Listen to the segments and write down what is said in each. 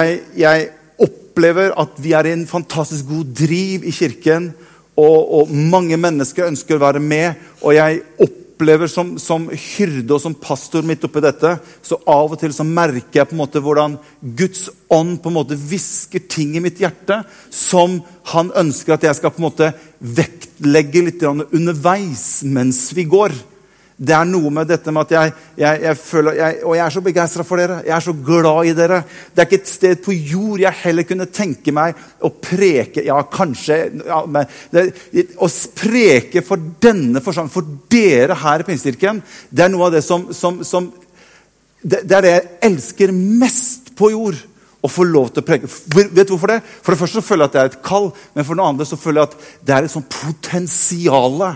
Jeg, jeg opplever at vi er i en fantastisk god driv i kirken. Og, og mange mennesker ønsker å være med. Og jeg opplever som, som hyrde og som pastor midt oppi dette, så av og til så merker jeg på en måte hvordan Guds ånd på en måte hvisker ting i mitt hjerte som han ønsker at jeg skal på en måte vektlegge litt underveis mens vi går. Det er noe med dette med at jeg, jeg, jeg føler jeg, Og jeg er så begeistra for dere. Jeg er så glad i dere. Det er ikke et sted på jord jeg heller kunne tenke meg å preke Ja, kanskje ja, men det, Å preke for denne forsamlingen, for dere her i Pinsekirken, det er noe av det som, som, som det, det, er det jeg elsker mest på jord. Å få lov til å preke. Vet du hvorfor det? For det første så føler jeg at det er et kall, men for det andre så føler jeg at det er et sånt potensiale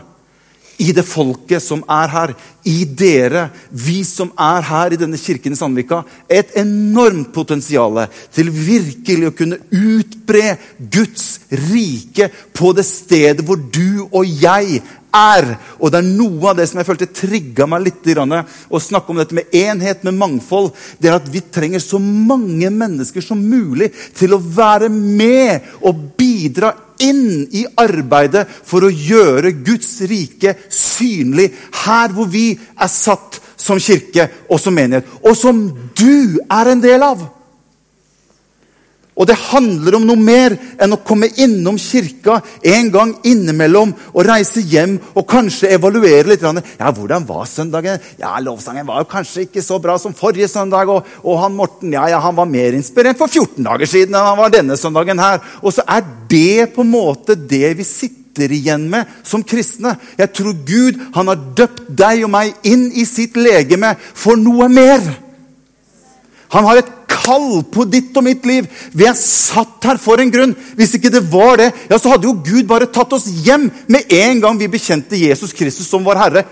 i det folket som er her, i dere, vi som er her i denne kirken i Sandvika, et enormt potensial til virkelig å kunne utbre Guds rike på det stedet hvor du og jeg er. Og det er noe av det som jeg følte trigga meg litt. Å snakke om dette med enhet, med mangfold. Det er at vi trenger så mange mennesker som mulig til å være med og bidra inn i arbeidet for å gjøre Guds rike synlig her hvor vi er satt som kirke og som menighet, og som du er en del av. Og det handler om noe mer enn å komme innom kirka en gang innimellom og reise hjem og kanskje evaluere litt. Ja, hvordan var søndagen? Ja, Lovsangen var jo kanskje ikke så bra som forrige søndag. Og, og han Morten ja, ja, han var mer inspirert for 14 dager siden enn han var denne søndagen her. Og så er det på en måte det vi sitter igjen med som kristne. Jeg tror Gud han har døpt deg og meg inn i sitt legeme for noe mer. Han har et kall på ditt og mitt liv. Vi er satt her for en grunn. Hvis ikke det var det, ja, så hadde jo Gud bare tatt oss hjem med en gang vi bekjente Jesus Kristus som vår Herre.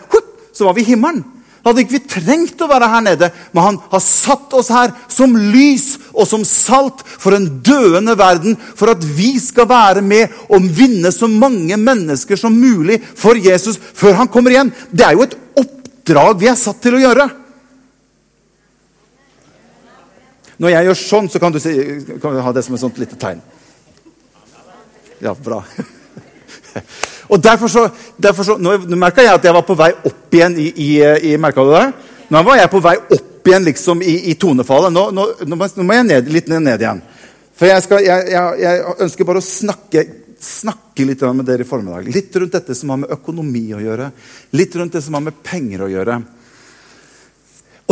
Så var vi i himmelen. Da hadde ikke vi trengt å være her nede, men han har satt oss her som lys og som salt for en døende verden, for at vi skal være med og vinne så mange mennesker som mulig for Jesus før han kommer igjen. Det er jo et oppdrag vi er satt til å gjøre. Når jeg gjør sånn, så kan du, si, kan du ha det som et sånt lite tegn. Ja, bra. Og derfor så, derfor så Nå, nå merka jeg at jeg var på vei opp igjen i, i, i Merka du det? Nå var jeg på vei opp igjen liksom i, i tonefallet. Nå, nå, nå, må jeg ned, litt ned, igjen. For jeg, skal, jeg, jeg, jeg, ønsker bare å snakke, snakke litt med dere i formiddag. Litt rundt dette som har med økonomi å gjøre. Litt rundt det som har med penger å gjøre.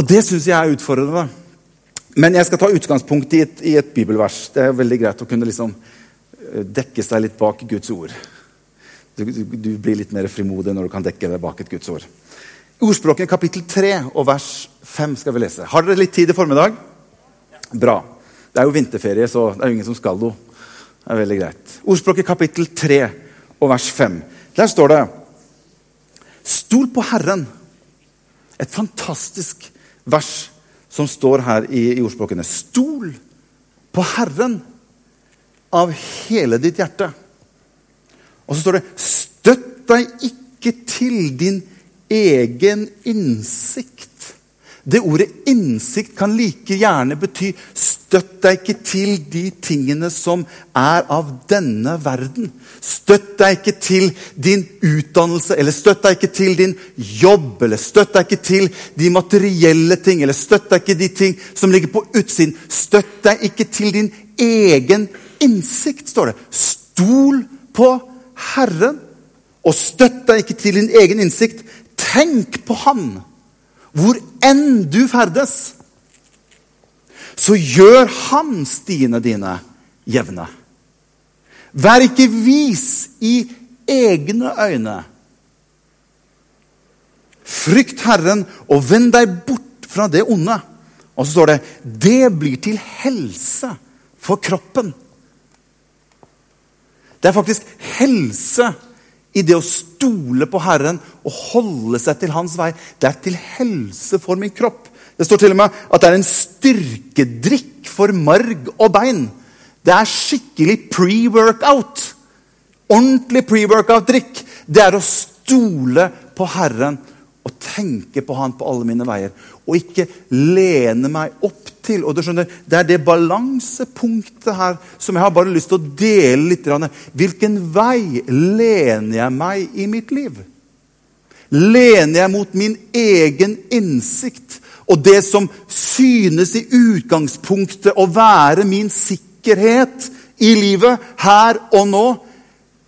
Og det syns jeg er utfordrende. Men jeg skal ta utgangspunkt i et, i et, bibelvers. Det er veldig greit å kunne liksom eh, dekke seg litt bak Guds ord. Du, du, du, blir litt mer frimodig når du kan dekke deg bak et Guds ord. Ordspråket kapittel 3 og vers 5 skal vi lese. Har dere litt tid i formiddag? Bra. Det er jo vinterferie, så det er jo ingen som skal noe. Det er veldig greit. Ordspråket kapittel 3 og vers 5. Der står det Stol på Herren. Et fantastisk vers som står her i, i ordspråkene. Stol på Herren av hele ditt hjerte. Og så står det Støtt deg ikke til din egen innsikt. Det ordet 'innsikt' kan like gjerne bety 'støtt deg ikke til de tingene som er av denne verden'. Støtt deg ikke til din utdannelse, eller støtt deg ikke til din jobb, eller støtt deg ikke til de materielle ting, eller støtt deg ikke de ting som ligger på utsiden. Støtt deg ikke til din egen innsikt, står det. Stol på Herren, og støtt deg ikke til din egen innsikt. Tenk på Han hvor enn du ferdes, så gjør han stiene dine jevne. Vær ikke vis i egne øyne. Frykt Herren og vend deg bort fra det onde. Og så står det det blir til helse for kroppen. Det er faktisk helse i det å stole på Herren og holde seg til hans vei. Det er til helse for min kropp. Det står til og med at det er en styrkedrikk for marg og bein. Det er skikkelig pre-workout. Ordentlig pre-workout-drikk. Det er å stole på Herren og tenke på Han på alle mine veier. Og ikke lene meg opp til. Og du skjønner, Det er det balansepunktet her som jeg har bare lyst til å dele litt. Hvilken vei lener jeg meg i mitt liv? Lener jeg mot min egen innsikt og det som synes i utgangspunktet å være min sikkerhet i livet her og nå?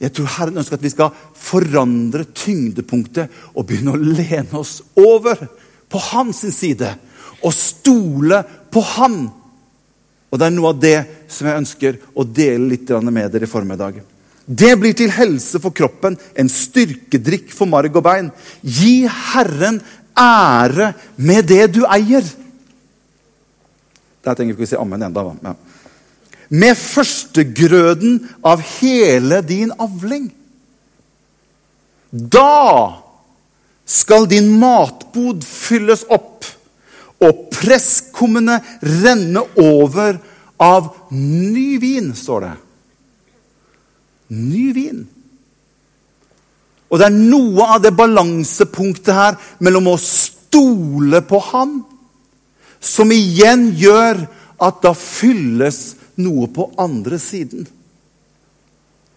Jeg tror Herren ønsker at vi skal forandre tyngdepunktet og begynne å lene oss over på hans side og stole på han. Og Det er noe av det som jeg ønsker å dele litt med dere i formiddag. Det blir til helse for kroppen, en styrkedrikk for marg og bein. Gi Herren ære med det du eier. Der trenger vi ikke si ammen enda. Ja. Med førstegrøden av hele din avling. Da skal din matbod fylles opp, og presskummene renne over av ny vin, står det. Ny vin. Og det er noe av det balansepunktet her mellom å stole på Han, som igjen gjør at da fylles noe på andre siden.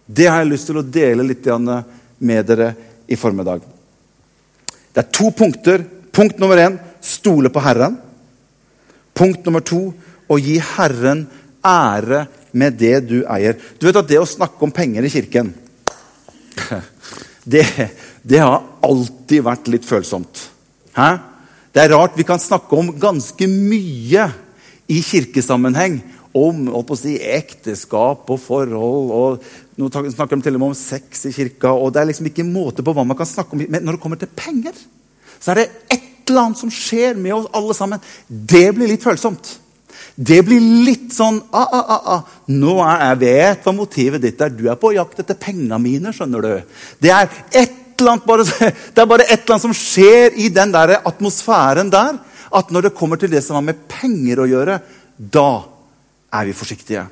Det har jeg lyst til å dele litt med dere i formiddag. Det er to punkter. Punkt nummer én stole på Herren. Punkt nummer to å gi Herren ære med det du eier. Du vet at det å snakke om penger i kirken det, det har alltid vært litt følsomt. Hæ? Det er rart vi kan snakke om ganske mye i kirkesammenheng. Om si, ekteskap og forhold. og Nå snakker de til og med om sex i kirka. og Det er liksom ikke måte på hva man kan snakke om. Men når det kommer til penger, så er det et eller annet som skjer med oss alle sammen. Det blir litt følsomt. Det blir litt sånn ah, ah, ah, ah. Nå er, Jeg vet hva motivet ditt er. Du er på jakt etter pengene mine. skjønner du. Det er et eller annet bare, det er bare et eller annet som skjer i den der atmosfæren der. At når det kommer til det som har med penger å gjøre, da er vi forsiktige.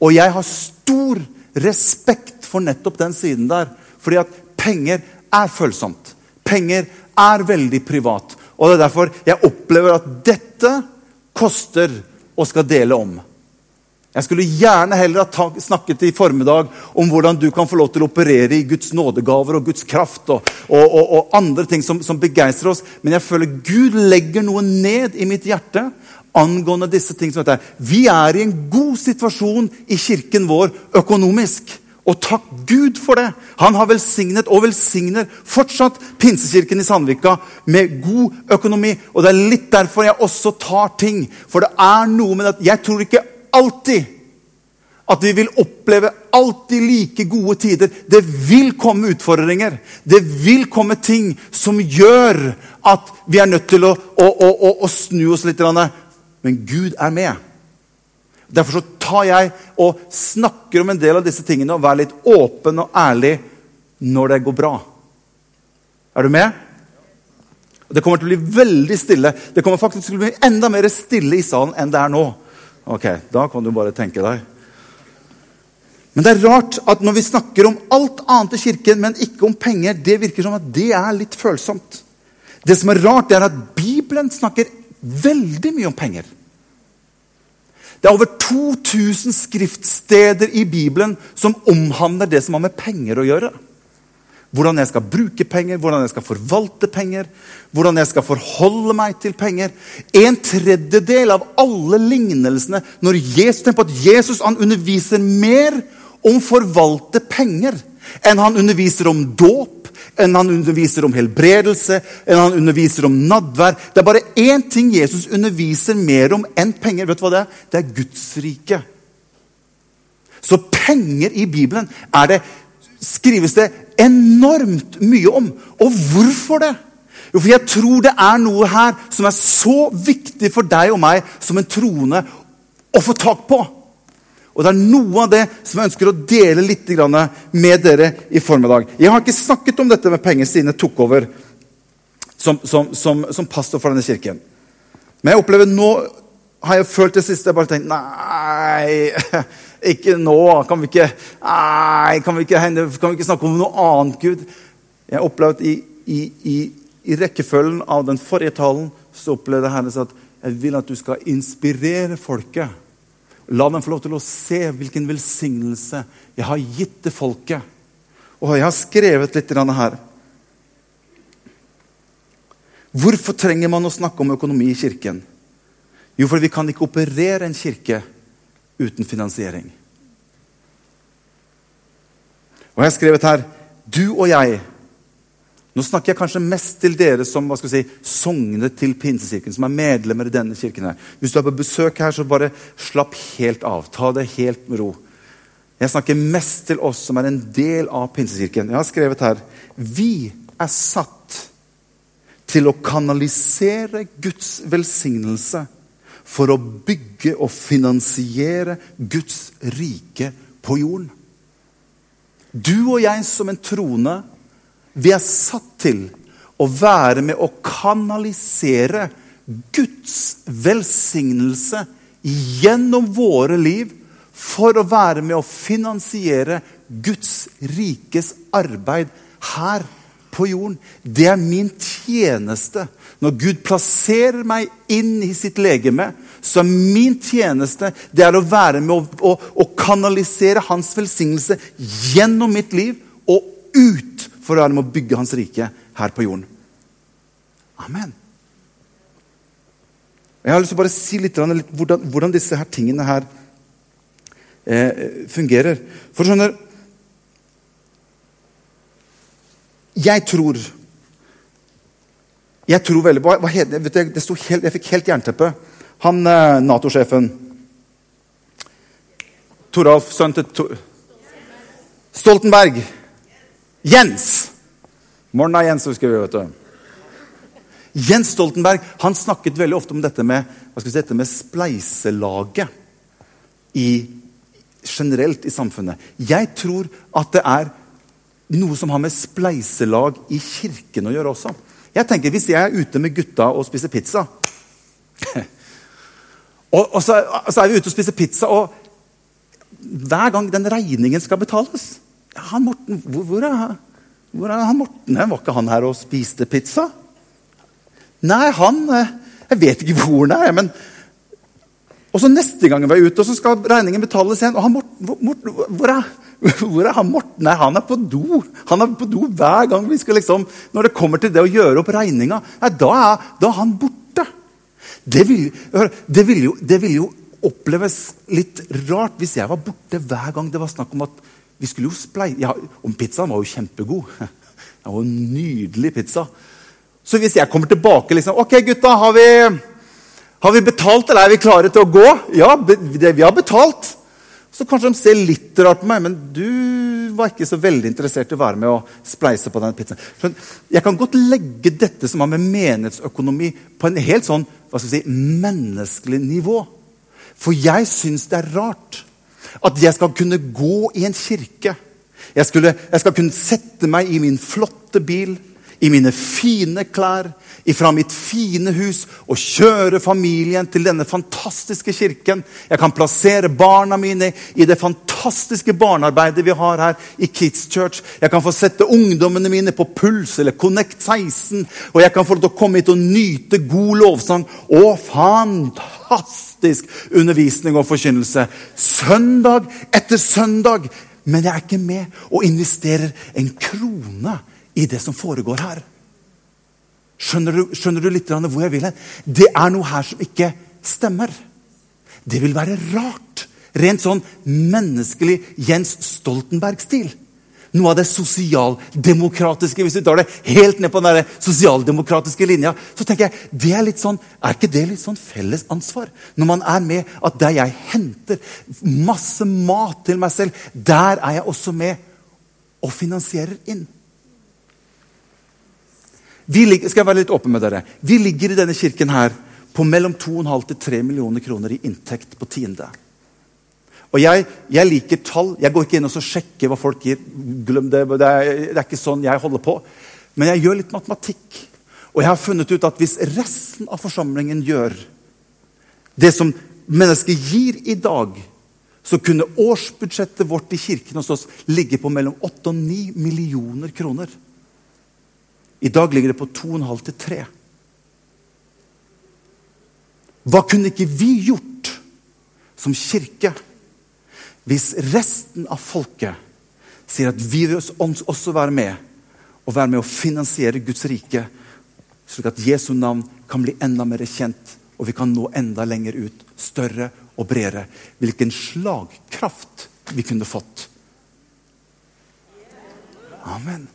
Og jeg har stor respekt for nettopp den siden der. Fordi at penger er følsomt. Penger er veldig privat. Og det er derfor jeg opplever at dette koster og skal dele om. Jeg skulle gjerne heller ha snakket i formiddag om hvordan du kan få lov til å operere i Guds nådegaver og Guds kraft og, og, og, og andre ting som, som begeistrer oss. Men jeg føler Gud legger noe ned i mitt hjerte angående disse ting. som dette. Vi er i en god situasjon i kirken vår økonomisk. Og takk Gud for det! Han har velsignet og velsigner fortsatt Pinsekirken i Sandvika med god økonomi. Og det er litt derfor jeg også tar ting. For det er noe med at jeg tror ikke alltid at vi vil oppleve alltid like gode tider. Det vil komme utfordringer. Det vil komme ting som gjør at vi er nødt til å, å, å, å snu oss litt. Men Gud er med. Derfor så tar jeg og snakker om en del av disse tingene og være litt åpen og ærlig når det går bra. Er du med? Det kommer til å bli veldig stille. Det kommer faktisk til å bli enda mer stille i salen enn det er nå. Ok, Da kan du bare tenke deg. Men det er rart at når vi snakker om alt annet i kirken, men ikke om penger, det virker som at det er litt følsomt. Det som er rart, er at Bibelen snakker veldig mye om penger. Det er over 2000 skriftsteder i Bibelen som omhandler det som har med penger å gjøre. Hvordan jeg skal bruke penger, hvordan jeg skal forvalte penger, hvordan jeg skal forholde meg til penger. En tredjedel av alle lignelsene når Jesus, tenker på at Jesus han underviser mer om forvalte penger enn han underviser om dåp, enn han underviser om helbredelse, enn han underviser om nadvær. Det er bare én ting Jesus underviser mer om enn penger. Vet du hva Det er Det er Guds rike. Så penger i Bibelen er det, skrives det enormt mye om. Og hvorfor det? Jo, for jeg tror det er noe her som er så viktig for deg og meg som en troende å få tak på. Og det er noe av det som jeg ønsker å dele litt med dere i formiddag. Jeg har ikke snakket om dette med penger siden jeg tok over som, som, som, som pastor for denne kirken. Men jeg opplever nå har jeg følt det siste. Jeg bare tenkt Nei, ikke nå. Kan vi ikke, nei, kan vi ikke, kan vi ikke snakke om noe annet, Gud? Jeg opplevde i, i, i, i rekkefølgen av den forrige talen så opplevde jeg at Jeg vil at du skal inspirere folket. La dem få lov til å se hvilken velsignelse jeg har gitt til folket. Og jeg har skrevet litt her. Hvorfor trenger man å snakke om økonomi i kirken? Jo, for vi kan ikke operere en kirke uten finansiering. Og jeg har skrevet her Du og jeg Nå snakker jeg kanskje mest til dere som hva skal vi si, sognet til Pinsekirken, som er medlemmer i denne kirken. her. Hvis du er på besøk her, så bare slapp helt av. Ta det helt med ro. Jeg snakker mest til oss som er en del av Pinsekirken. Jeg har skrevet her Vi er satt til å kanalisere Guds velsignelse for å bygge og finansiere Guds rike på jorden. Du og jeg som en trone, vi er satt til å være med å kanalisere Guds velsignelse gjennom våre liv for å være med å finansiere Guds rikes arbeid her på jorden. Det er min tjeneste. Når Gud plasserer meg inn i sitt legeme, så er min tjeneste det er å være med å, å, å kanalisere hans velsignelse gjennom mitt liv og ut for med å bygge hans rike her på jorden. Amen. Jeg har lyst til å bare si litt, litt hvordan, hvordan, disse her tingene her eh, fungerer. For skjønner Jeg tror Jeg tror veldig hva, hva heter, det, det helt, Jeg fikk helt jernteppe. Han eh, Nato-sjefen Toralf, sønnen til Tor Stoltenberg. Jens! Morna, Jens, husker vi. vet du. Jens Stoltenberg han snakket veldig ofte om dette med, hva si, dette med spleiselaget i, generelt i samfunnet. Jeg tror at det er noe som har med spleiselag i kirken å gjøre også. Jeg tenker, Hvis jeg er ute med gutta og spiser pizza og, og, så, så, er vi ute og spiser pizza, og hver gang den regningen skal betales ja, han Hvor, hvor, er, hvor, er, han Morten? Var ikke han her og spiste pizza? Nei, han eh, Jeg vet ikke hvor han er. men og så Neste gang vi er ute, og så skal regningen betales igjen. og han Morten, Morten hvor, er, hvor er han Morten? Nei, han er på do. Han er på do hver gang vi skal liksom, Når det kommer til det å gjøre opp regninga, da, da, er han borte. Det ville vil jo, vil jo, oppleves litt rart hvis jeg var borte hver gang det var snakk om at vi skulle jo splei... Ja, om pizzaen var jo kjempegod. Det var en nydelig pizza. Så hvis jeg kommer tilbake liksom, Ok, gutta, har vi, har vi betalt, eller er vi klare til å gå? Ja, vi har betalt. Så kanskje de ser litt rart på meg, men du var ikke så veldig interessert i å være med og spleise på den pizzaen. Jeg kan godt legge dette som har med menighetsøkonomi, på en helt sånn hva skal vi si, menneskelig nivå. For jeg syns det er rart at jeg skal kunne gå i en kirke. Jeg, skulle, jeg skal kunne sette meg i min flotte bil i mine fine klær, ifra mitt fine hus og kjøre familien til denne fantastiske kirken. Jeg kan plassere barna mine i det fantastiske barnearbeidet vi har her i Kids Church. Jeg kan få sette ungdommene mine på Puls eller Connect 16. Og jeg kan få komme hit og nyte god lovsang Å, fantastisk undervisning og forkynnelse. Søndag etter søndag. Men jeg er ikke med og investerer en krone i det som foregår her. Skjønner du, skjønner du litt hvor jeg vil hen? Det er noe her som ikke stemmer. Det vil være rart. Rent sånn menneskelig Jens Stoltenberg-stil. Noe av det sosialdemokratiske Hvis vi tar det helt ned på den sosialdemokratiske linja, så tenker jeg, det Er litt sånn, er ikke det litt sånn felles ansvar? Når man er med at der jeg henter masse mat til meg selv, der er jeg også med og finansierer inn. Ligger, skal jeg være litt åpen med dere? Vi ligger i denne kirken her på mellom 2,5 til 3 millioner kroner i inntekt på tiende. Og jeg, jeg, liker tall. Jeg går ikke inn og sjekker hva folk gir. Glem det, det er, det er ikke sånn jeg holder på. Men jeg gjør litt matematikk. Og jeg har funnet ut at hvis resten av forsamlingen gjør det som mennesket gir i dag, så kunne årsbudsjettet vårt i kirken hos oss ligge på mellom 8 og 9 millioner kroner. I dag ligger det på 2,5 til 3. Hva kunne ikke vi gjort som kirke hvis resten av folket sier at vi vil også være med og være med å finansiere Guds rike, slik at Jesu navn kan bli enda mer kjent, og vi kan nå enda lenger ut, større og bredere. Hvilken slagkraft vi kunne fått. Amen.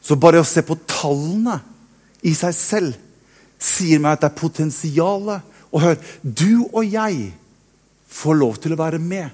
Så bare å se på tallene i seg selv sier meg at det er potensialet. Og hør, du og jeg får lov til å være med.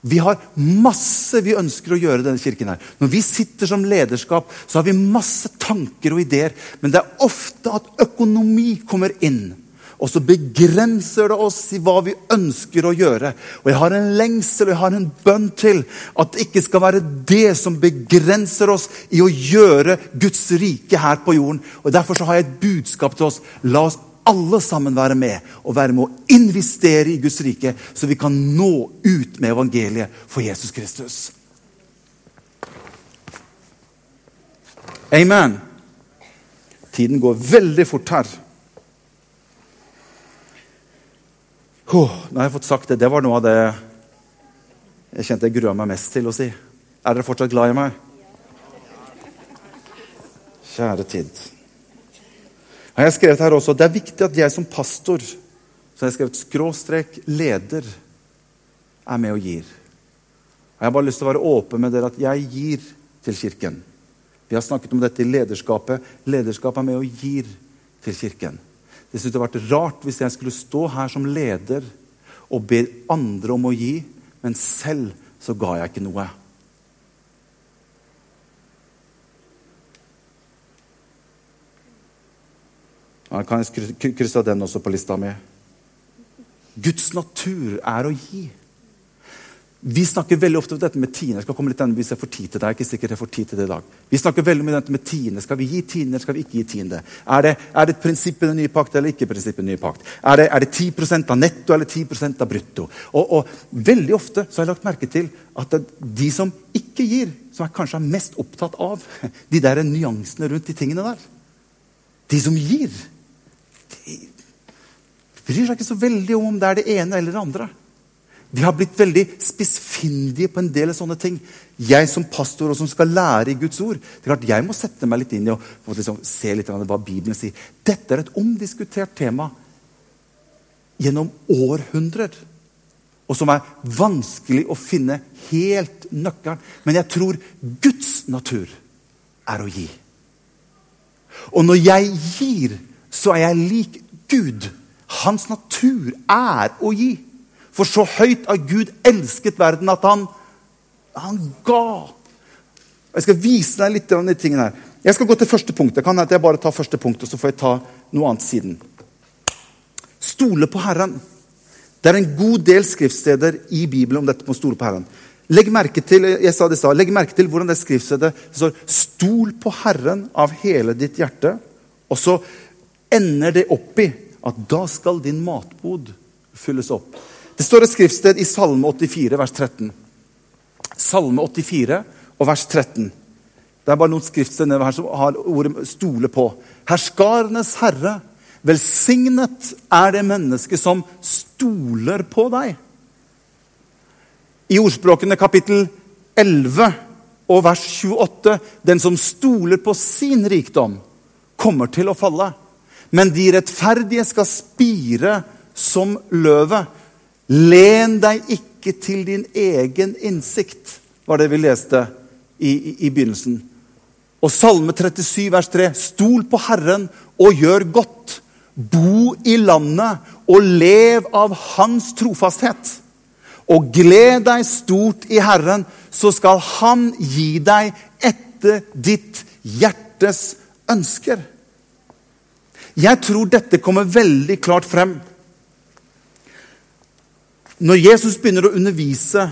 Vi har masse vi ønsker å gjøre i denne kirken. her. Når vi sitter som lederskap, så har vi masse tanker og ideer. Men det er ofte at økonomi kommer inn. Og så begrenser det oss i hva vi ønsker å gjøre. Og jeg har en lengsel og jeg har en bønn til at det ikke skal være det som begrenser oss i å gjøre Guds rike her på jorden. Og Derfor så har jeg et budskap til oss. La oss alle sammen være med og være med å investere i Guds rike, så vi kan nå ut med evangeliet for Jesus Kristus. Amen. Tiden går veldig fort her. Oh, nå har jeg fått sagt det. Det var noe av det jeg kjente jeg grua meg mest til å si. Er dere fortsatt glad i meg? Kjære tid har jeg skrevet her også, Det er viktig at jeg som pastor så har jeg skrevet skråstrek leder er med og gir. Jeg har bare lyst til å være åpen med dere at jeg gir til Kirken. Vi har snakket om dette i lederskapet. Lederskap er med og gir til Kirken. Det synes det vært rart hvis jeg skulle stå her som leder og be andre om å gi, men selv så ga jeg ikke noe. Ja, kan jeg krysse den også på lista mi? Guds natur er å gi. Vi snakker veldig ofte om dette med tiende. Jeg skal komme litt inn hvis jeg får tid til det. Jeg er ikke sikkert jeg får tid til det i dag. Vi snakker veldig om dette med tiende. Skal vi gi tiende, eller skal vi ikke gi tiende? Er det, er det et prinsipp i den nye pakt eller ikke prinsipp i den nye pakt? Er det, er det 10 av netto eller 10% av brutto? Og, og, Veldig ofte så har jeg lagt merke til at de som ikke gir, som jeg kanskje er mest opptatt av de der nyansene rundt de tingene der. De som gir, de bryr seg ikke så veldig om om det er det ene eller det andre. De har blitt veldig spissfindige på en del sånne ting. Jeg som pastor og som skal lære i Guds ord, det er klart jeg må sette meg litt inn i og, liksom se litt hva Bibelen sier. Dette er et omdiskutert tema gjennom århundrer. Og som er vanskelig å finne helt nøkkelen. Men jeg tror Guds natur er å gi. Og når jeg gir, så er jeg lik Gud. Hans natur er å gi. For så høyt har Gud elsket verden at han, han ga. Jeg skal vise deg litt av de tingene her. Jeg skal gå til første punkt. Det kan at jeg bare tar første punkt, og så får jeg ta noe annet siden. Stole på Herren. Det er en god del skriftsteder i Bibelen om dette med å stole på Herren. Legg merke til jeg sa det sa, legg merke til hvordan det skriftstedet står 'Stol på Herren av hele ditt hjerte'. Og så ender det opp i at da skal din matbod fylles opp. Det står et skriftsted i Salme 84, vers 13. Salme 84 og vers 13. Det er bare noen skriftsteder her som har ordet 'stole på'. Herskarenes herre, velsignet er det mennesket som stoler på deg. I ordspråkene kapittel 11 og vers 28.: Den som stoler på sin rikdom, kommer til å falle. Men de rettferdige skal spire som løvet. Len deg ikke til din egen innsikt, var det vi leste i, i, i begynnelsen. Og Salme 37, vers 3.: Stol på Herren og gjør godt. Bo i landet og lev av Hans trofasthet. Og gled deg stort i Herren, så skal Han gi deg etter ditt hjertes ønsker. Jeg tror dette kommer veldig klart frem. Når Jesus begynner å undervise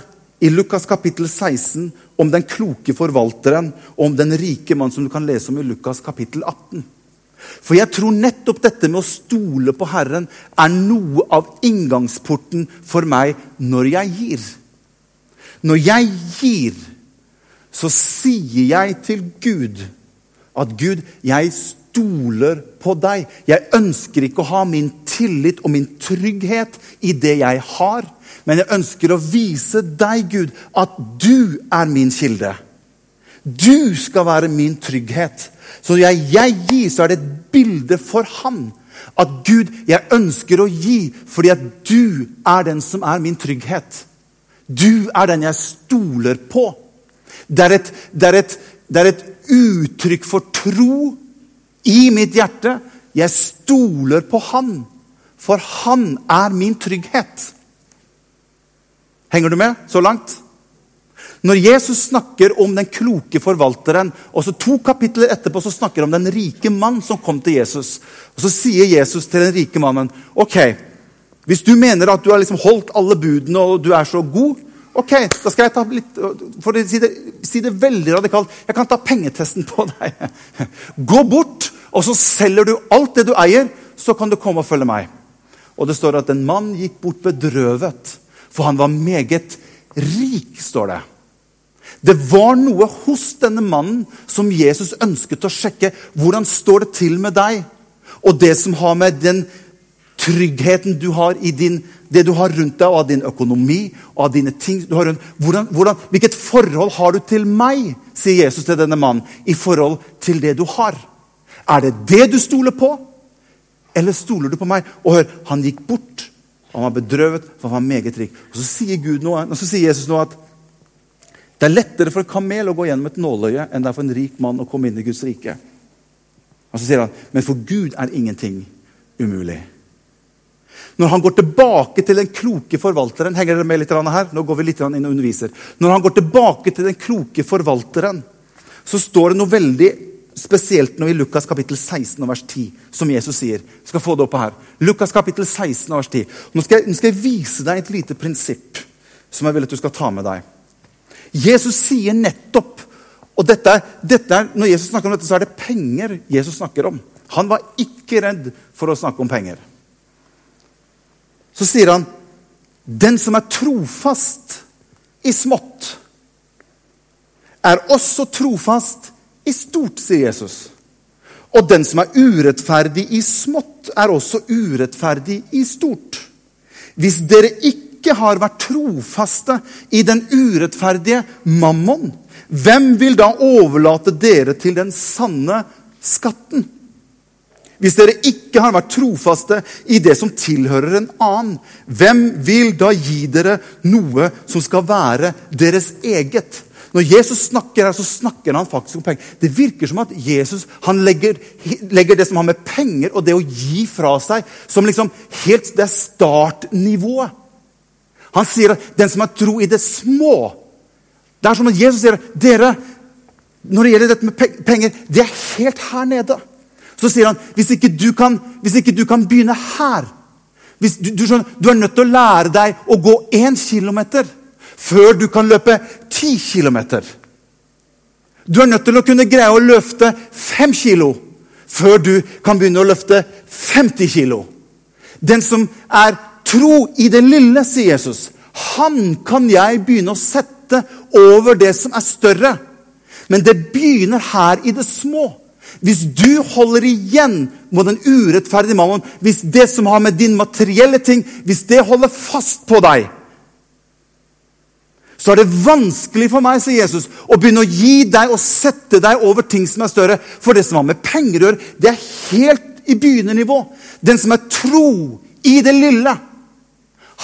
i Lukas kapittel 16 om den kloke forvalteren og om den rike mann, som du kan lese om i Lukas kapittel 18. For jeg tror nettopp dette med å stole på Herren er noe av inngangsporten for meg når jeg gir. Når jeg gir, så sier jeg til Gud at Gud, jeg stoler på deg. Jeg ønsker ikke å ha min tillit og min trygghet i det jeg har. Men jeg ønsker å vise deg, Gud, at du er min kilde. Du skal være min trygghet. Så jeg, jeg gir, så er det et bilde for han. At Gud, jeg ønsker å gi fordi at du er den som er min trygghet. Du er den jeg stoler på. Det er et, det er et, det er et uttrykk for tro i mitt hjerte. Jeg stoler på Han, for Han er min trygghet. Henger du med så langt? Når Jesus snakker om den kloke forvalteren, og så to kapitler etterpå så snakker han om den rike mann som kom til Jesus. Og Så sier Jesus til den rike mannen ok, hvis du mener at du har liksom holdt alle budene og du er så god, ok, da skal jeg ta litt, for å si det, si det veldig radikalt, jeg kan ta pengetesten på deg. Gå bort, og så selger du alt det du eier, så kan du komme og følge meg. Og det står at en mann gikk bort bedrøvet, for han var meget rik, står det. Det var noe hos denne mannen som Jesus ønsket å sjekke. Hvordan står det til med deg? Og det som har med den tryggheten du har i din, det du har rundt deg, og av din økonomi og av dine ting du har rundt. Hvordan, hvordan, hvilket forhold har du til meg, sier Jesus til denne mannen, i forhold til det du har? Er det det du stoler på, eller stoler du på meg? Og hør, han gikk bort. Han var bedrøvet, for han var meget rik. Og Så sier Gud noe, og så sier Jesus noe at det er lettere for en kamel å gå gjennom et nåløye enn det er for en rik mann å komme inn i Guds rike. Og så sier han, Men for Gud er ingenting umulig. Når han går tilbake til den kloke forvalteren henger dere med litt her? Nå går vi litt inn og underviser. Når han går tilbake til den kloke forvalteren, så står det noe veldig spesielt nå i Lukas kapittel 16 vers 10, som Jesus sier. Jeg skal få det opp her. Lukas kapittel 16 vers 10. Nå skal, jeg, nå skal jeg vise deg et lite prinsipp som jeg vil at du skal ta med deg. Jesus sier nettopp og dette, dette Når Jesus snakker om dette, så er det penger Jesus snakker om. Han var ikke redd for å snakke om penger. Så sier han, 'Den som er trofast i smått, er også trofast i stort', sier Jesus. Og den som er urettferdig i smått, er også urettferdig i stort. Hvis dere ikke har vært trofaste i den urettferdige mammon, hvem vil da overlate dere til den sanne skatten? Hvis dere ikke har vært trofaste i det som tilhører en annen, hvem vil da gi dere noe som skal være deres eget? Når Jesus snakker her, så snakker han faktisk om penger. Det virker som at Jesus legger, legger det som har med penger og det å gi fra seg, som liksom helt det startnivået. Han sier at den som har tro i det små Det er som at Jesus sier dere, når det gjelder dette med penger, det er helt her nede. Så sier han hvis ikke du kan, ikke du kan begynne her du, du, du, er nødt til å lære deg å gå én kilometer før du kan løpe ti kilometer. Du er nødt til å kunne greie å løfte fem kilo før du kan begynne å løfte 50 kilo. Den som er Tro i det lille, sier Jesus. Han kan jeg begynne å sette over det som er større. Men det begynner her i det små. Hvis du holder igjen mot den urettferdige mannen, hvis det som har med din materielle ting, hvis det holder fast på deg, så er det vanskelig for meg, sier Jesus, å begynne å gi deg og sette deg over ting som er større. For det som har med penger å gjøre, det er helt i begynnernivå. Den som er tro i det lille,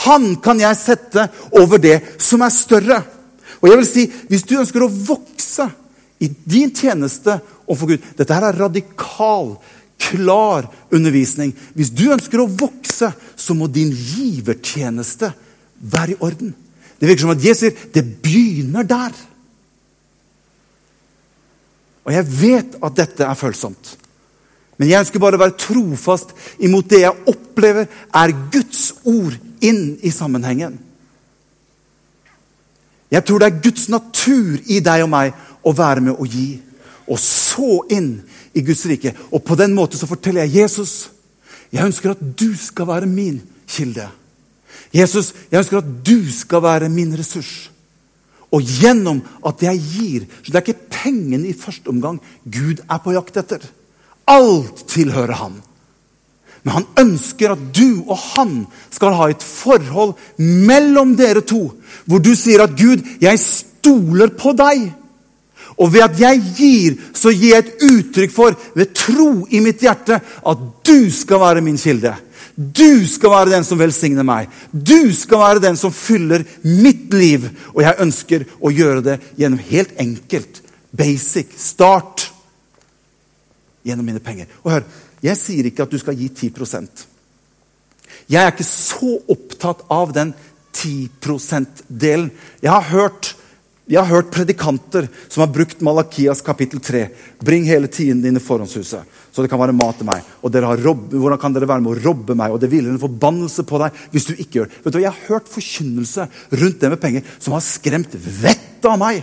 han kan jeg sette over det som er større. Og jeg vil si, Hvis du ønsker å vokse i din tjeneste overfor Gud Dette her er radikal, klar undervisning. Hvis du ønsker å vokse, så må din givertjeneste være i orden. Det virker som at Jesus sier det begynner der. Og jeg vet at dette er følsomt. Men jeg ønsker bare å være trofast imot det jeg opplever er Guds ord inn i sammenhengen. Jeg tror det er Guds natur i deg og meg å være med å gi. Og så inn i Guds rike. Og på den måten så forteller jeg Jesus jeg ønsker at du skal være min kilde. Jesus, jeg ønsker at du skal være min ressurs. Og gjennom at jeg gir Så det er ikke pengene i første omgang Gud er på jakt etter. Alt tilhører Han. Men han ønsker at du og han skal ha et forhold mellom dere to, hvor du sier at 'Gud, jeg stoler på deg'. Og ved at jeg gir, så gir jeg et uttrykk for, ved tro i mitt hjerte, at du skal være min kilde. Du skal være den som velsigner meg. Du skal være den som fyller mitt liv. Og jeg ønsker å gjøre det gjennom helt enkelt, basic, start. Gjennom mine penger. Og hør, jeg sier ikke at du skal gi 10% Jeg er ikke så opptatt av den 10 %-delen. Jeg har hørt jeg har hørt predikanter som har brukt Malakias kapittel 3. Bring hele tiden din i forhåndshuset, så det kan være mat til meg. Og robb, hvordan kan dere være med å robbe meg? Og det hviler en forbannelse på deg hvis du ikke gjør det. Vet du, Jeg har hørt forkynnelse rundt det med penger som har skremt vettet av meg.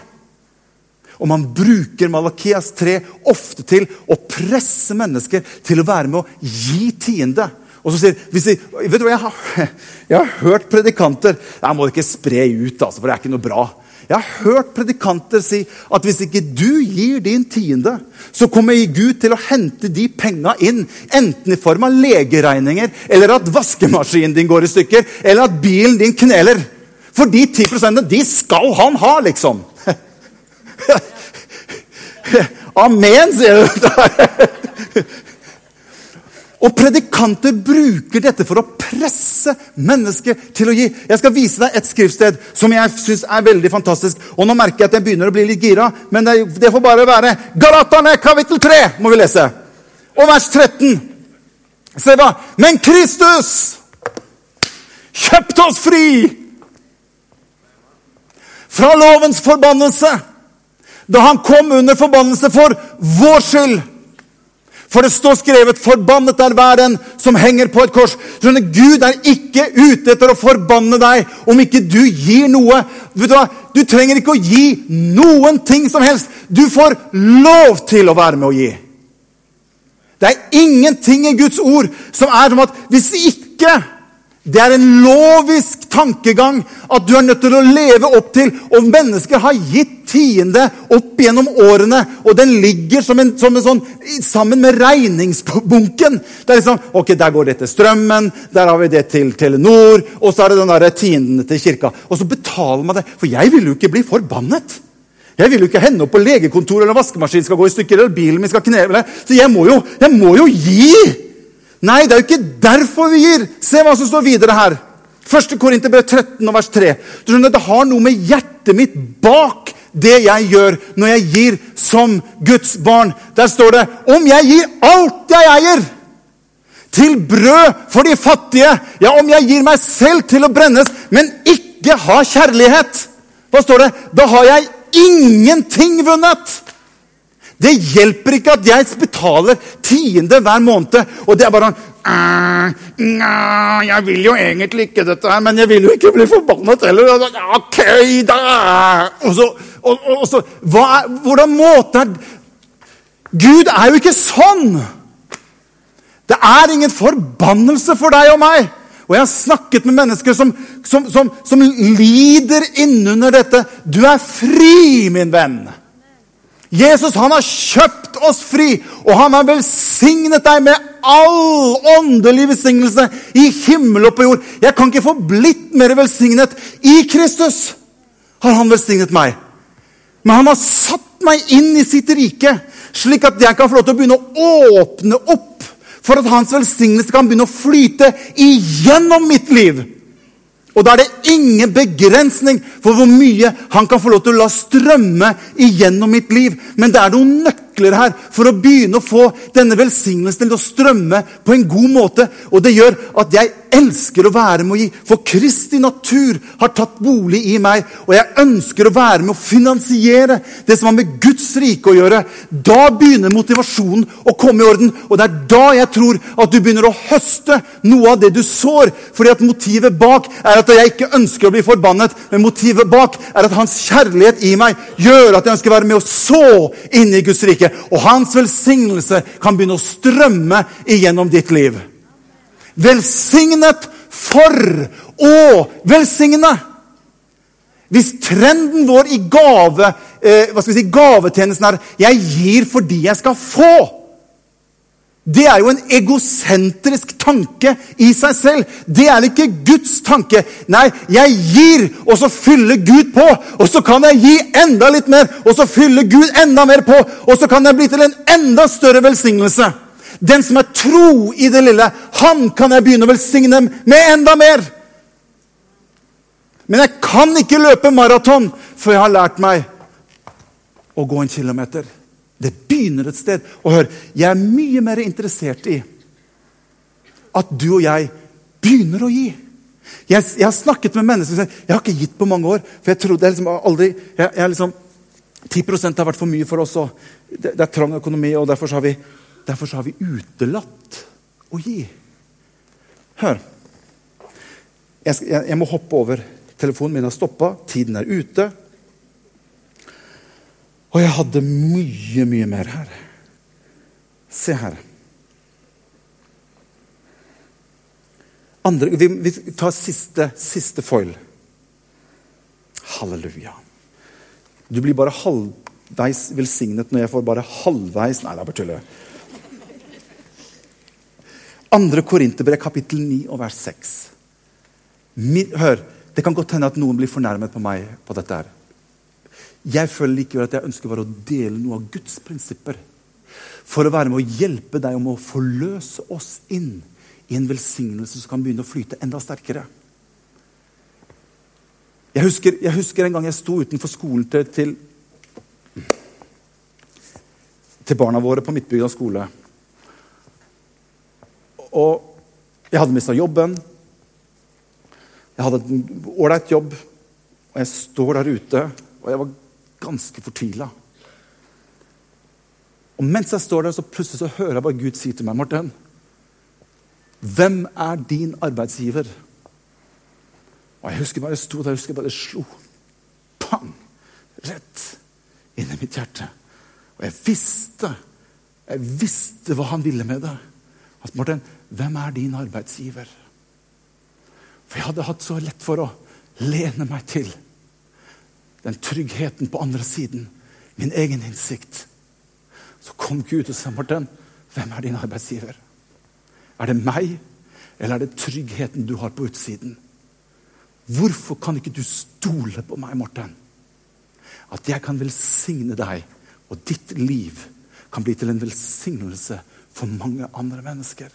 Og man bruker Malakias 3 ofte til å presse mennesker til å være med å gi tiende. Og så sier jeg, vet du hva, jeg har, jeg har hørt predikanter Jeg må ikke spre ut, altså, for det er ikke noe bra. Jeg har hørt predikanter si at hvis ikke du gir din tiende, så kommer Gud til å hente de penga inn, enten i form av legeregninger, eller at vaskemaskinen din går i stykker, eller at bilen din kneler. For de 10% de skal han ha, liksom. Amen, sier du. Og predikanter bruker dette for å presse mennesker til å gi. Jeg skal vise deg et skriftsted som jeg syns er veldig fantastisk. Og nå merker jeg at jeg begynner å bli litt gira, men det, det får bare være. Galatane kapittel 3 må vi lese. Og vers 13. Se hva? Men Kristus kjøpte oss fri fra lovens forbannelse da han kom under forbannelse for vår skyld. For det står skrevet 'Forbannet er hver den som henger på et kors'. Skjønner, Gud er ikke ute etter å forbanne deg om ikke du gir noe. Vet Du hva? Du trenger ikke å gi noen ting som helst. Du får lov til å være med å gi. Det er ingenting i Guds ord som er som at hvis ikke det er en lovisk tankegang at du er nødt til å leve opp til. Og mennesker har gitt tiende opp gjennom årene, og den ligger som en, som en sånn, sammen med regningsbunken. Det er liksom, ok, Der går det til strømmen, der har vi det til Telenor, og så er det den der tiendene til kirka. Og så betaler man det. For jeg vil jo ikke bli forbannet. Jeg vil jo ikke hende opp på legekontoret eller vaskemaskinen skal gå i stykker, eller bilen min skal kneve. Så jeg må jo, jeg må jo gi! Nei, det er jo ikke derfor vi gir. Se hva som står videre her. 1. Korinterbrev 13, vers 3. Du skjønner, Det har noe med hjertet mitt bak det jeg gjør når jeg gir som Guds barn. Der står det om jeg gir alt jeg eier, til brød for de fattige Ja, om jeg gir meg selv til å brennes, men ikke har kjærlighet Hva står det? Da har jeg ingenting vunnet. Det hjelper ikke at jeg betaler tiende hver måned. Og det er bare sånn Jeg vil jo egentlig ikke dette her, men jeg vil jo ikke bli forbannet heller. Ok, da! Og så, og, og, så er, Hvordan måte er Gud er jo ikke sånn! Det er ingen forbannelse for deg og meg. Og jeg har snakket med mennesker som, som, som, som lider innunder dette. Du er fri, min venn. Jesus han har kjøpt oss fri, og han har velsignet deg med all åndelig velsignelse i himmel og på jord. Jeg kan ikke få blitt mer velsignet. I Kristus har han velsignet meg. Men han har satt meg inn i sitt rike, slik at jeg kan få lov til å begynne å åpne opp for at hans velsignelse kan begynne å flyte igjennom mitt liv. Og da er det ingen begrensning for hvor mye han kan få lov til å la strømme igjennom mitt liv. Men det er noen nøkler her for å begynne å få denne velsignelsen til å strømme på en god måte. Og det gjør at jeg elsker å være med å gi. For Kristi natur har tatt bolig i meg. Og jeg ønsker å være med å finansiere det som har med Guds rike å gjøre. Da begynner motivasjonen å komme i orden. Og det er da jeg tror at du begynner å høste noe av det du sår. Fordi at motivet bak er at jeg ikke ønsker å bli forbannet. Men motivet bak er at hans kjærlighet i meg gjør at jeg ønsker å være med å så inn i Guds rike. Og hans velsignelse kan begynne å strømme igjennom ditt liv. Velsignet for å velsigne. Hvis trenden vår i gave, eh, si, gavetjenesten er 'jeg gir fordi jeg skal få', Det er jo en egosentrisk tanke i seg selv. Det er ikke Guds tanke. Nei, jeg gir, og så fyller Gud på. Og så kan jeg gi enda litt mer, og så fyller Gud enda mer på. Og så kan jeg bli til en enda større velsignelse. Den som er tro i det lille, han kan jeg begynne å velsigne med enda mer. Men jeg kan ikke løpe maraton før jeg har lært meg å gå en kilometer. Det begynner et sted. Og hør, jeg er mye mer interessert i at du og jeg begynner å gi. Jeg, jeg har snakket med mennesker som sier jeg har ikke gitt på mange år. For jeg trodde jeg liksom aldri jeg, jeg liksom, 10% har vært for mye for oss. og Det, det er trang økonomi, og derfor har, vi, derfor har vi utelatt å gi. Hør. Jeg, jeg, jeg må hoppe over. Telefonen min har stoppa. Tiden er ute. Og jeg hadde mye, mye mer her. Se her. Andre, vi, vi tar siste, siste foil. Halleluja. Du blir bare halvveis velsignet når jeg får bare halvveis Nei, det er bare tull. Andre Korinterbrev, kapittel 9 og vers 6. hør, det kan godt hende at noen blir fornærmet på meg på dette. her. Jeg føler likevel at jeg ønsker bare å dele noe av Guds prinsipper. For å være med å hjelpe deg om å forløse oss inn i en velsignelse som kan begynne å flyte enda sterkere. Jeg husker, jeg husker en gang jeg sto utenfor skolen til, til, til barna våre på Midtbygda skole. Og jeg hadde mista jobben. Jeg hadde en ålreit jobb, og jeg står der ute. Og jeg var ganske fortvila. Og mens jeg står der, så plutselig så hører jeg bare Gud si til meg, Martin, hvem er din arbeidsgiver? Og Jeg husker bare jeg sto der, jeg husker bare jeg slo. Pang! Rett inn i mitt hjerte. Og jeg visste, jeg visste hva han ville med det. At Martin, hvem er din arbeidsgiver? For jeg hadde hatt så lett for å lene meg til den tryggheten på andre siden, min egen innsikt. Så kom Gud og sa, 'Morten, hvem er din arbeidsgiver?' Er det meg, eller er det tryggheten du har på utsiden? Hvorfor kan ikke du stole på meg, Morten? At jeg kan velsigne deg, og ditt liv kan bli til en velsignelse for mange andre mennesker.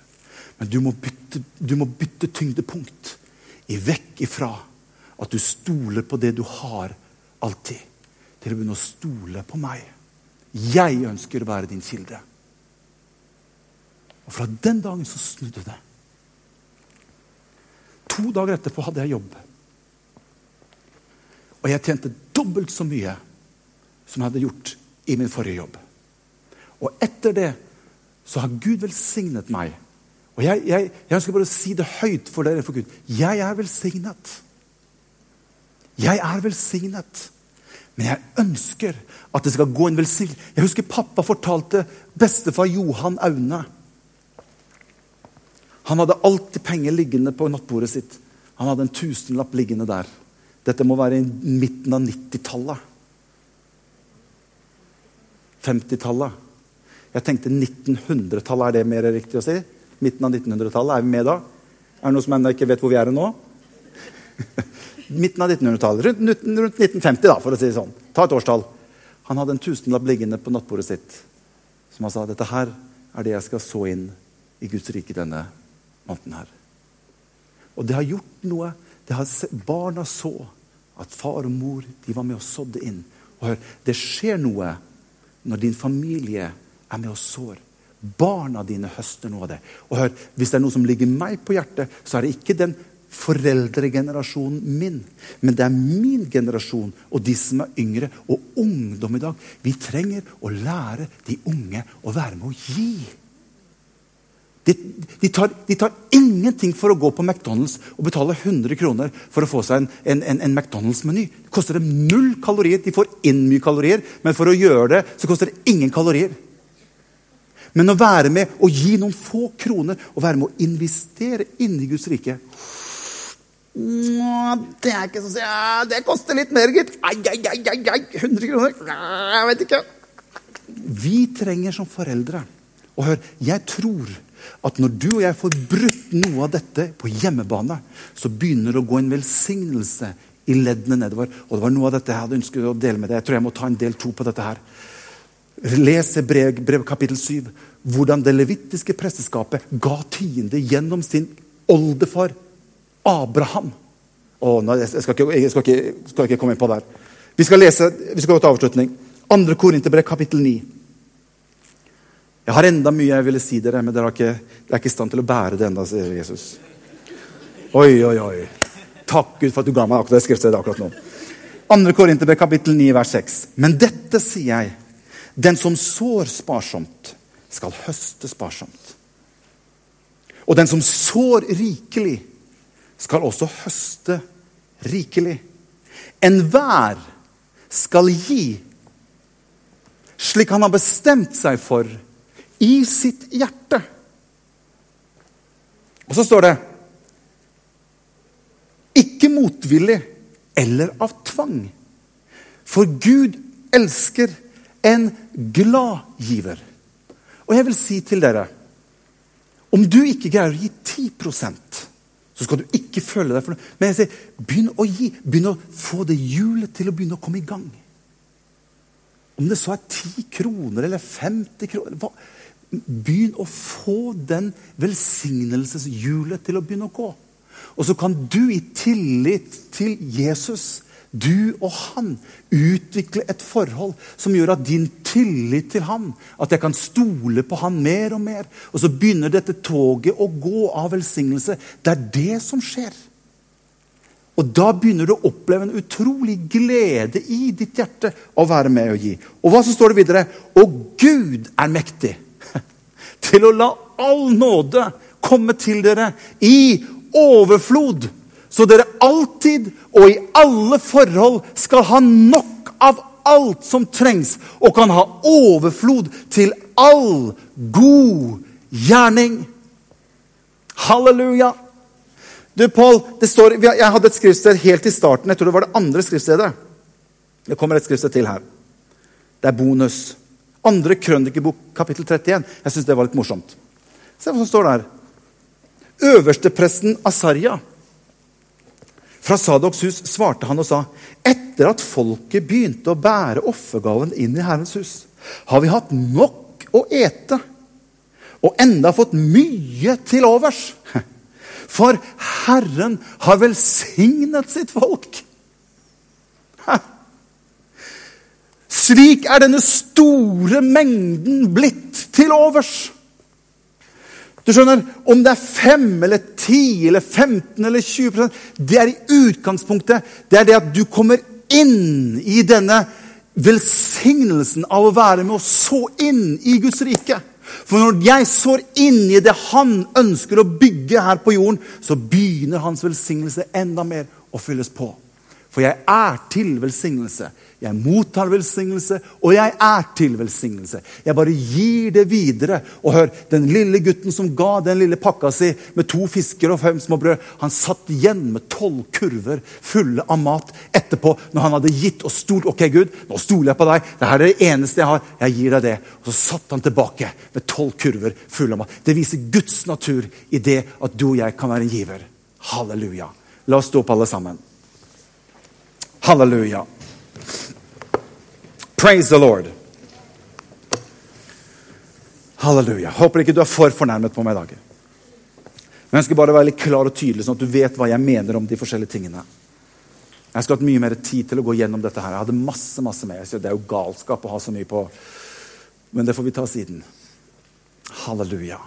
Men du må bytte, du må bytte tyngdepunkt i vekk ifra at du stoler på det du har alltid til å begynne å stole på meg. Jeg ønsker å være din kilde. Og fra den dagen så snudde det. To dager etterpå hadde jeg jobb. Og jeg tjente dobbelt så mye som jeg hadde gjort i min forrige jobb. Og etter det så har Gud velsignet meg. Og jeg, jeg, jeg ønsker bare å si det høyt for dere for Gud. Jeg er velsignet. Jeg er velsignet. Men jeg ønsker at det skal gå en velsignelse. Jeg husker pappa fortalte bestefar Johan Aune. Han hadde alltid penger liggende på nattbordet sitt. Han hadde en tusenlapp liggende der. Dette må være i midten av 90-tallet. 50-tallet. Jeg tenkte 1900-tallet. Er det mer riktig å si? Midten av 1900-tallet. Er vi med da? Er det noen som ennå ikke vet hvor vi er nå? Midten av 1900-tallet. Rundt, rundt, 1950, da, for å si det sånn. Ta et årstall. Han hadde en tusenlapp liggende på nattbordet sitt som han sa dette her er det jeg skal så inn i Guds rike denne måneden her. Og det har gjort noe. Det har, barna så at far og mor de var med og sådde inn. Og hør, Det skjer noe når din familie er med og sår. Barna dine høster noe av det. Og hør, Hvis det er noe som ligger meg på hjertet, så er det ikke den foreldregenerasjonen min. Men det er min generasjon og de som er yngre, og ungdom i dag. Vi trenger å lære de unge å være med å gi. De, de, tar, de, tar, ingenting for å gå på McDonald's og betale 100 kroner for å få seg en, en, en, en McDonald's-meny. Det koster dem null kalorier. De får inn mye kalorier, men for å gjøre det så koster det ingen kalorier. Men å være med og gi noen få kroner og være med å investere inn i Guds rike det er ikke sånn ja, Det koster litt mer, gitt. Ai, ai, ai, ai, 100 kroner? Jeg vet ikke. Vi trenger som foreldre Og hør, jeg tror at når du og jeg får brutt noe av dette på hjemmebane, så begynner det å gå en velsignelse i leddene nedover. Og det var noe av dette jeg hadde ønsket å dele med deg. Jeg tror jeg må ta en del to på dette her. Les brev, brev kapittel 7. Hvordan det levittiske presteskapet ga tiende gjennom sin oldefar Abraham. Å, nei, jeg, skal ikke, jeg skal, ikke, skal ikke komme inn på der. Vi skal lese, vi skal gå til avslutning. Andre Korinterbrev, kapittel 9. Jeg har enda mye jeg ville si dere, men dere er ikke, dere er ikke i stand til å bære det enda, sier Jesus. Oi, oi, oi. Takk Gud for at du ga meg akkurat det skriftstedet akkurat nå. Andre Korinterbrev, kapittel 9, vers 6. Men dette sier jeg. Den som sår sparsomt, skal høste sparsomt. Og den som sår rikelig, skal også høste rikelig. Enhver skal gi slik han har bestemt seg for i sitt hjerte. Og så står det ikke motvillig eller av tvang. For Gud elsker en glad giver. Og jeg vil si til dere Om du ikke greier å gi 10 så skal du ikke føle deg for noe. Men jeg sier, begynn å gi. Begynn å få det hjulet til å begynne å komme i gang. Om det så er 10 kroner eller 50 kroner hva? Begynn å få den velsignelseshjulet til å begynne å gå. Og så kan du i tillit til Jesus, du og han, utvikle et forhold som gjør at din tillit til han, at jeg kan stole på han mer og mer. Og så begynner dette toget å gå av velsignelse. Det er det som skjer. Og da begynner du å oppleve en utrolig glede i ditt hjerte å være med og gi. Og hva så står det videre? Og Gud er mektig til å la all nåde komme til dere i overflod, så dere alltid og i alle forhold skal ha nok av alt som trengs, og kan ha overflod til all god gjerning. Halleluja! Du, Paul, står, Jeg hadde et skriftsted helt i starten. Jeg tror det var det andre skriftstedet. Det kommer et skriftsted til her. Det er bonus. Andre krønikebok, kapittel 31. Jeg syns det var litt morsomt. Se hva som står der. Øverstepresten Asarja fra Sadoks hus svarte han og sa etter at folket begynte å bære offergaven inn i Herrens hus, har vi hatt nok å ete og enda fått mye til overs. For Herren har velsignet sitt folk. Slik er denne store mengden blitt til overs. Du skjønner, Om det er 5 eller 10 eller 15 eller 20% det er i utgangspunktet det er det at du kommer inn i denne velsignelsen av å være med og så inn i Guds rike. For når jeg sår inn i det han ønsker å bygge her på jorden, så begynner hans velsignelse enda mer å fylles på. For jeg er til velsignelse. Jeg mottar velsignelse, og jeg er til velsignelse. Jeg bare gir det videre. Og hør, den lille gutten som ga den lille pakka si med to fisker og fem små brød, han satt igjen med tolv kurver fulle av mat etterpå, når han hadde gitt og stolt. Ok, Gud, nå stoler jeg på deg. Dette er det eneste jeg har. Jeg gir deg det. Og så satt han tilbake med tolv kurver fulle av mat. Det viser Guds natur i det at du og jeg kan være en giver. Halleluja. La oss stå opp, alle sammen. Halleluja. Praise the Lord. Halleluja. Håper ikke du er for fornærmet på meg i dag. Men jeg skal bare være litt klar og tydelig, sånn at du vet hva jeg mener om de forskjellige tingene. Jeg skulle hatt mye mer tid til å gå gjennom dette. her. Jeg hadde masse masse mer. Så det er jo galskap å ha så mye på Men det får vi ta siden. Halleluja.